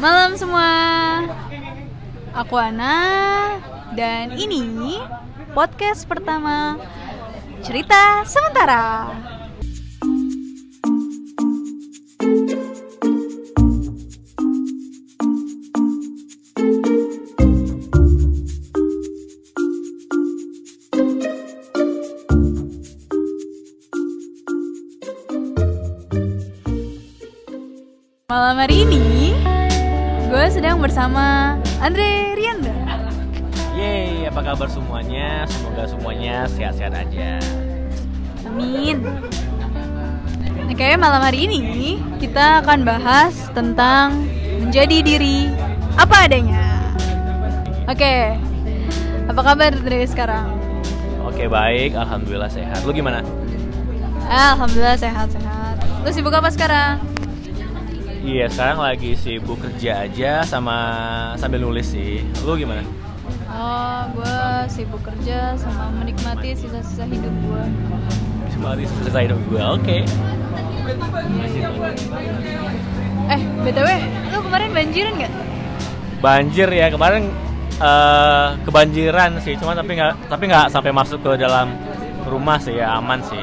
Malam semua. Aku Ana dan ini podcast pertama Cerita Sementara. Malam hari ini gue sedang bersama Andre Rianda. Yeay, apa kabar semuanya? Semoga semuanya sehat-sehat aja. Amin. Oke, malam hari ini kita akan bahas tentang menjadi diri apa adanya. Oke, apa kabar dari sekarang? Oke, baik. Alhamdulillah sehat. Lu gimana? Alhamdulillah sehat-sehat. Lu sibuk apa sekarang? Iya, sekarang lagi sibuk kerja aja sama sambil nulis sih. Lu gimana? Oh, gue sibuk kerja sama menikmati sisa-sisa hidup gue. Mari selesai hidup gue. Oke. Eh, btw, lu kemarin banjiran nggak? Banjir ya kemarin eh, kebanjiran sih, cuma tapi nggak tapi nggak sampai masuk ke dalam rumah sih ya aman sih.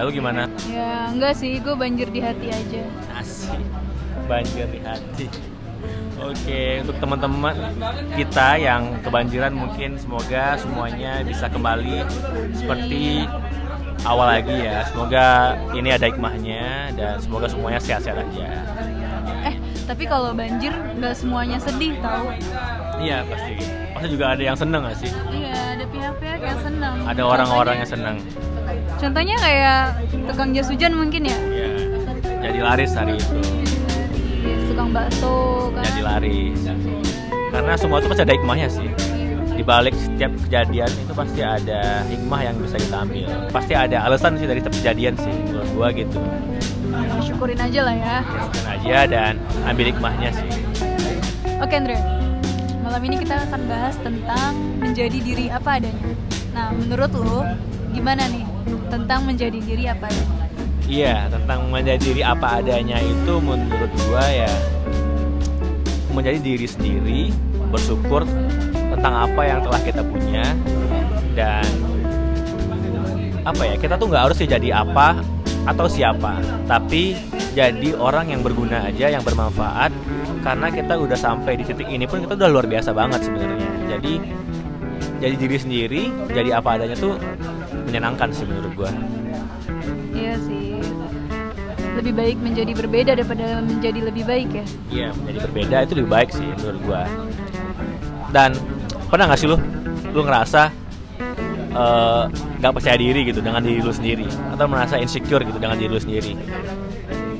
Ya, lu gimana? Ya enggak sih, gue banjir di hati aja. Asik. Banjir di hati. Oke, untuk teman-teman kita yang kebanjiran mungkin semoga semuanya bisa kembali seperti awal lagi ya. Semoga ini ada hikmahnya dan semoga semuanya sehat-sehat aja. Eh, tapi kalau banjir nggak semuanya sedih tahu. Iya pasti. Pasti juga ada yang seneng gak sih? Iya, ada pihak-pihak yang senang. Ada orang-orang yang seneng. Contohnya kayak tukang jas hujan mungkin ya. Iya. Jadi laris hari itu. Iya, Tukang bakso kan. Jadi laris. Karena semua itu pasti ada hikmahnya sih. Di balik setiap kejadian itu pasti ada hikmah yang bisa kita ambil. Pasti ada alasan sih dari setiap kejadian sih menurut gua gitu. Syukurin aja lah ya. Masukin aja dan ambil hikmahnya sih. Oke Andre, malam ini kita akan bahas tentang menjadi diri apa adanya. Nah, menurut lo gimana nih tentang menjadi diri apa adanya? Iya, tentang menjadi diri apa adanya itu menurut gua ya menjadi diri sendiri, bersyukur tentang apa yang telah kita punya dan apa ya kita tuh nggak harus jadi apa atau siapa, tapi jadi orang yang berguna aja, yang bermanfaat karena kita udah sampai di titik ini pun kita udah luar biasa banget sebenarnya. Jadi jadi diri sendiri, jadi apa adanya tuh menyenangkan sih menurut gua. Iya sih. Lebih baik menjadi berbeda daripada menjadi lebih baik ya. Iya, menjadi berbeda itu lebih baik sih menurut gua. Dan pernah nggak sih lu, lu ngerasa eh, nggak percaya diri gitu dengan diri lu sendiri, atau merasa insecure gitu dengan diri lu sendiri?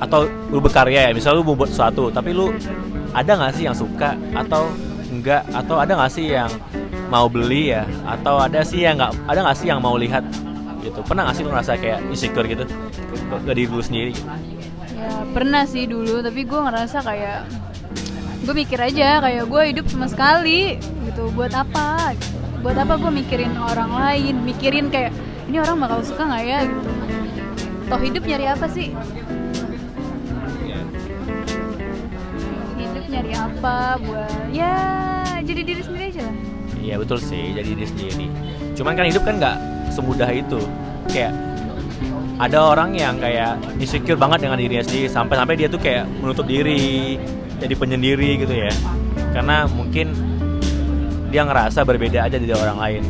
Atau lu berkarya ya, misal lu mau buat sesuatu, tapi lu ada nggak sih yang suka atau enggak? Atau ada nggak sih yang mau beli ya? Atau ada sih yang nggak, ada nggak sih yang mau lihat? gitu pernah nggak sih lu ngerasa kayak insecure gitu ke diri lu sendiri gitu? Ya pernah sih dulu, tapi gue ngerasa kayak gue mikir aja kayak gue hidup cuma sekali gitu. Buat apa? Buat apa gue mikirin orang lain? Mikirin kayak ini orang bakal suka nggak ya gitu. Toh hidup nyari apa sih? Nyari apa? Buat ya jadi diri sendiri aja lah. Iya betul sih, jadi diri sendiri. Cuman kan hidup kan nggak semudah itu. Kayak ada orang yang kayak insecure banget dengan dirinya sendiri sampai-sampai dia tuh kayak menutup diri, jadi penyendiri gitu ya. Karena mungkin dia ngerasa berbeda aja dari orang lain.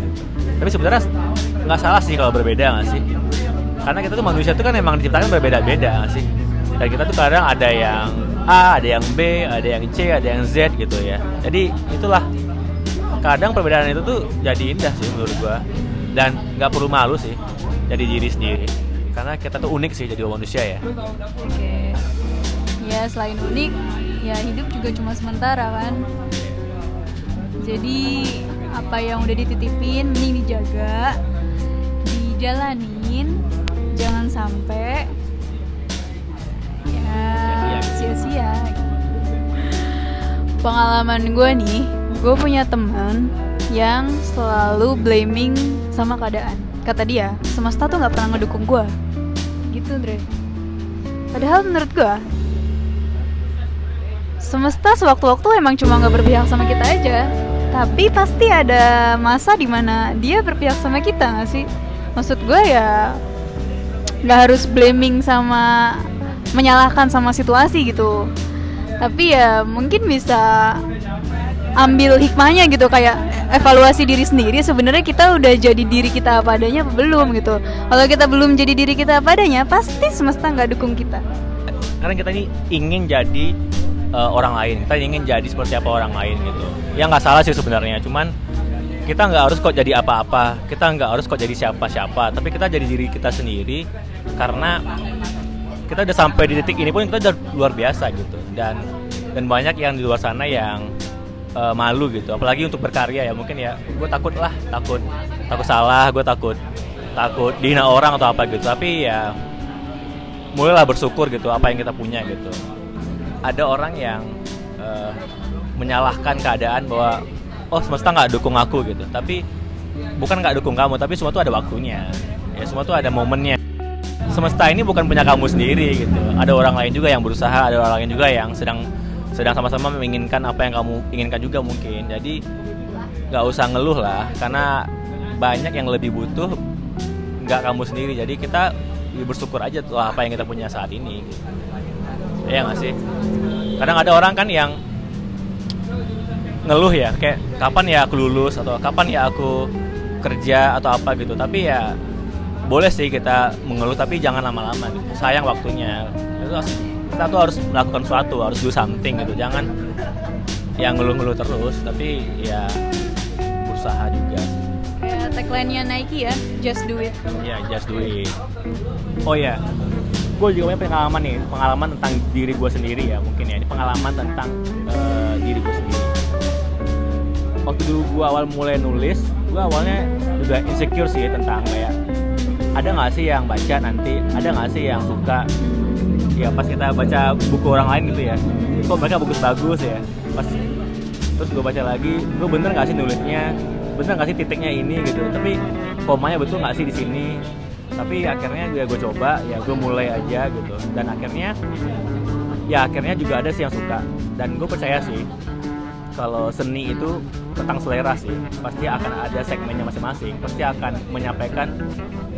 Tapi sebenarnya nggak salah sih kalau berbeda nggak sih? Karena kita tuh manusia tuh kan emang diciptakan berbeda-beda nggak sih? Dan kita tuh kadang ada yang A, ada yang B, ada yang C, ada yang Z gitu ya. Jadi itulah kadang perbedaan itu tuh jadi indah sih menurut gua dan nggak perlu malu sih jadi diri sendiri karena kita tuh unik sih jadi manusia ya Oke. Ya selain unik, ya hidup juga cuma sementara kan. Jadi apa yang udah dititipin mending dijaga, dijalanin, jangan sampai sia-sia. Pengalaman gue nih, gue punya teman yang selalu blaming sama keadaan. Kata dia, semesta tuh nggak pernah ngedukung gue. Gitu, Dre. Padahal menurut gue semesta sewaktu-waktu emang cuma nggak berpihak sama kita aja tapi pasti ada masa di mana dia berpihak sama kita nggak sih maksud gue ya nggak harus blaming sama menyalahkan sama situasi gitu. Tapi ya mungkin bisa ambil hikmahnya gitu kayak evaluasi diri sendiri sebenarnya kita udah jadi diri kita apa adanya apa belum gitu. Kalau kita belum jadi diri kita apa adanya pasti semesta nggak dukung kita. Karena kita ini ingin jadi uh, orang lain. Kita ingin jadi seperti apa orang lain gitu. Ya nggak salah sih sebenarnya cuman kita nggak harus kok jadi apa-apa. Kita nggak harus kok jadi siapa-siapa. Tapi kita jadi diri kita sendiri karena kita udah sampai di titik ini pun kita udah luar biasa gitu. Dan dan banyak yang di luar sana yang uh, malu gitu. Apalagi untuk berkarya ya. Mungkin ya gue takut lah takut takut salah gue takut takut dihina orang atau apa gitu. Tapi ya mulailah bersyukur gitu apa yang kita punya gitu. Ada orang yang uh, menyalahkan keadaan bahwa oh semesta nggak dukung aku gitu. Tapi bukan nggak dukung kamu tapi semua tuh ada waktunya. Ya semua tuh ada momennya semesta ini bukan punya kamu sendiri gitu. Ada orang lain juga yang berusaha ada orang lain juga yang sedang sedang sama-sama menginginkan apa yang kamu inginkan juga mungkin. Jadi nggak usah ngeluh lah karena banyak yang lebih butuh nggak kamu sendiri. Jadi kita bersyukur aja tuh apa yang kita punya saat ini gitu. ya nggak sih? Kadang ada orang kan yang ngeluh ya kayak kapan ya aku lulus? atau kapan ya aku kerja? atau apa gitu. Tapi ya boleh sih kita mengeluh tapi jangan lama-lama gitu. Sayang waktunya. Kita tuh harus melakukan sesuatu harus do something gitu. Jangan yang ngeluh-ngeluh terus tapi ya berusaha juga. Tagline-nya Nike ya just do it. Ya just do it. Oh ya gue juga punya pengalaman nih pengalaman tentang diri gue sendiri ya mungkin ya. Ini pengalaman tentang uh, diri gue sendiri. Waktu dulu gue awal mulai nulis gue awalnya juga insecure sih tentang kayak ada nggak sih yang baca nanti? Ada nggak sih yang suka? Ya pas kita baca buku orang lain gitu ya. Kok mereka bagus-bagus ya? Pas terus gue baca lagi gue bener nggak sih nulisnya? Bener nggak sih titiknya ini gitu? Tapi komanya betul nggak sih di sini? Tapi akhirnya ya gue coba ya gue mulai aja gitu. Dan akhirnya ya akhirnya juga ada sih yang suka. Dan gue percaya sih kalau seni itu tentang selera sih. Pasti akan ada segmennya masing-masing. Pasti akan menyampaikan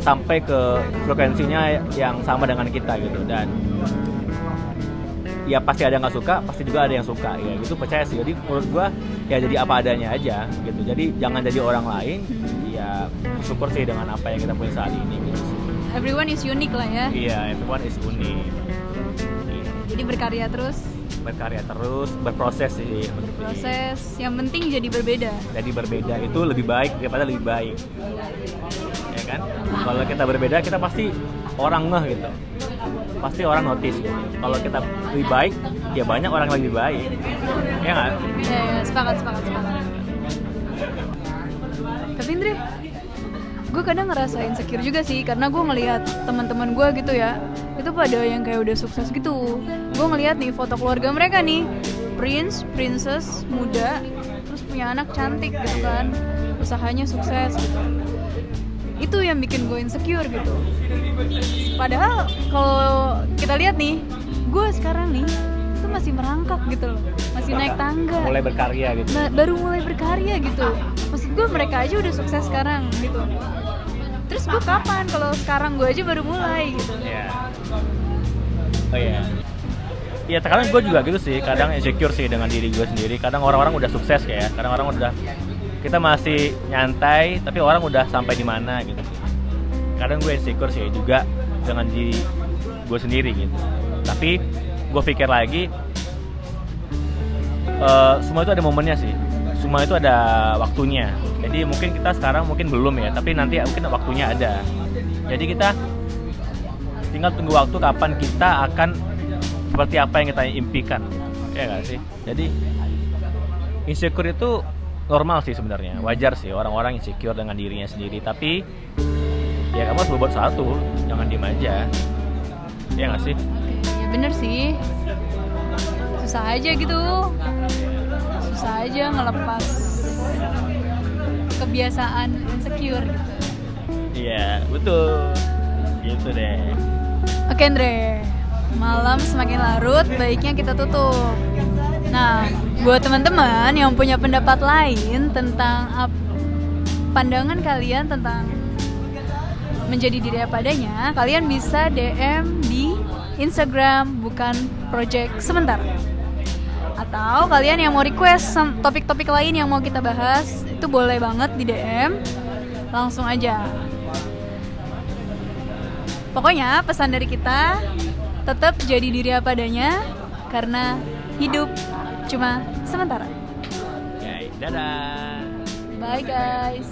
sampai ke frekuensinya yang sama dengan kita gitu. Dan ya pasti ada yang nggak suka pasti juga ada yang suka. Ya gitu percaya sih. Jadi menurut gua ya jadi apa adanya aja gitu. Jadi jangan jadi orang lain ya syukur sih dengan apa yang kita punya saat ini gitu everyone is unique lah ya. Iya everyone is unique. Jadi berkarya terus berkarya terus berproses sih. Proses yang penting jadi berbeda. Jadi berbeda itu lebih baik daripada lebih baik. Ya kan? Kalau kita berbeda kita pasti orang ngeh gitu. Pasti orang notice gitu. Kalau kita lebih baik ya banyak orang yang lebih baik. Ya nggak? Ya, ya sepakat sepakat sepakat. Tapi Indri gue kadang ngerasa insecure juga sih karena gue ngelihat teman-teman gue gitu ya itu pada yang kayak udah sukses gitu gue ngelihat nih foto keluarga mereka nih. Prince princess muda terus punya anak cantik gitu kan. Usahanya sukses gitu. Itu yang bikin gue insecure gitu. Padahal kalau kita lihat nih gue sekarang nih itu masih merangkak gitu loh. Masih naik tangga. Mulai berkarya gitu. Nah, baru mulai berkarya gitu. Maksud gue mereka aja udah sukses sekarang gitu. Terus gue kapan? Kalau sekarang gue aja baru mulai gitu. Ya oh iya ya kadang gue juga gitu sih. Kadang insecure sih dengan diri gue sendiri. Kadang orang-orang udah sukses kayak kadang orang udah kita masih nyantai tapi orang udah sampai di mana gitu. Kadang gue insecure sih juga dengan diri gue sendiri gitu. Tapi gue pikir lagi uh, semua itu ada momennya sih. Semua itu ada waktunya. Jadi mungkin kita sekarang mungkin belum ya tapi nanti mungkin waktunya ada. Jadi kita tinggal tunggu waktu kapan kita akan seperti apa yang kita impikan. Ya gak sih? Jadi insecure itu normal sih sebenarnya. Wajar sih orang-orang insecure dengan dirinya sendiri. Tapi ya kamu harus berbuat satu. Jangan diem aja. Ya gak sih? Ya bener sih. Susah aja gitu. Susah aja ngelepas kebiasaan insecure gitu. Iya betul. Gitu deh. Oke Andre malam semakin larut baiknya kita tutup Nah, buat teman-teman yang punya pendapat lain tentang pandangan kalian tentang menjadi diri apa adanya, kalian bisa DM di Instagram bukan project sebentar. Atau kalian yang mau request topik-topik lain yang mau kita bahas, itu boleh banget di DM. Langsung aja. Pokoknya pesan dari kita tetap jadi diri apa adanya karena hidup cuma sementara. Oke, dadah. Bye guys.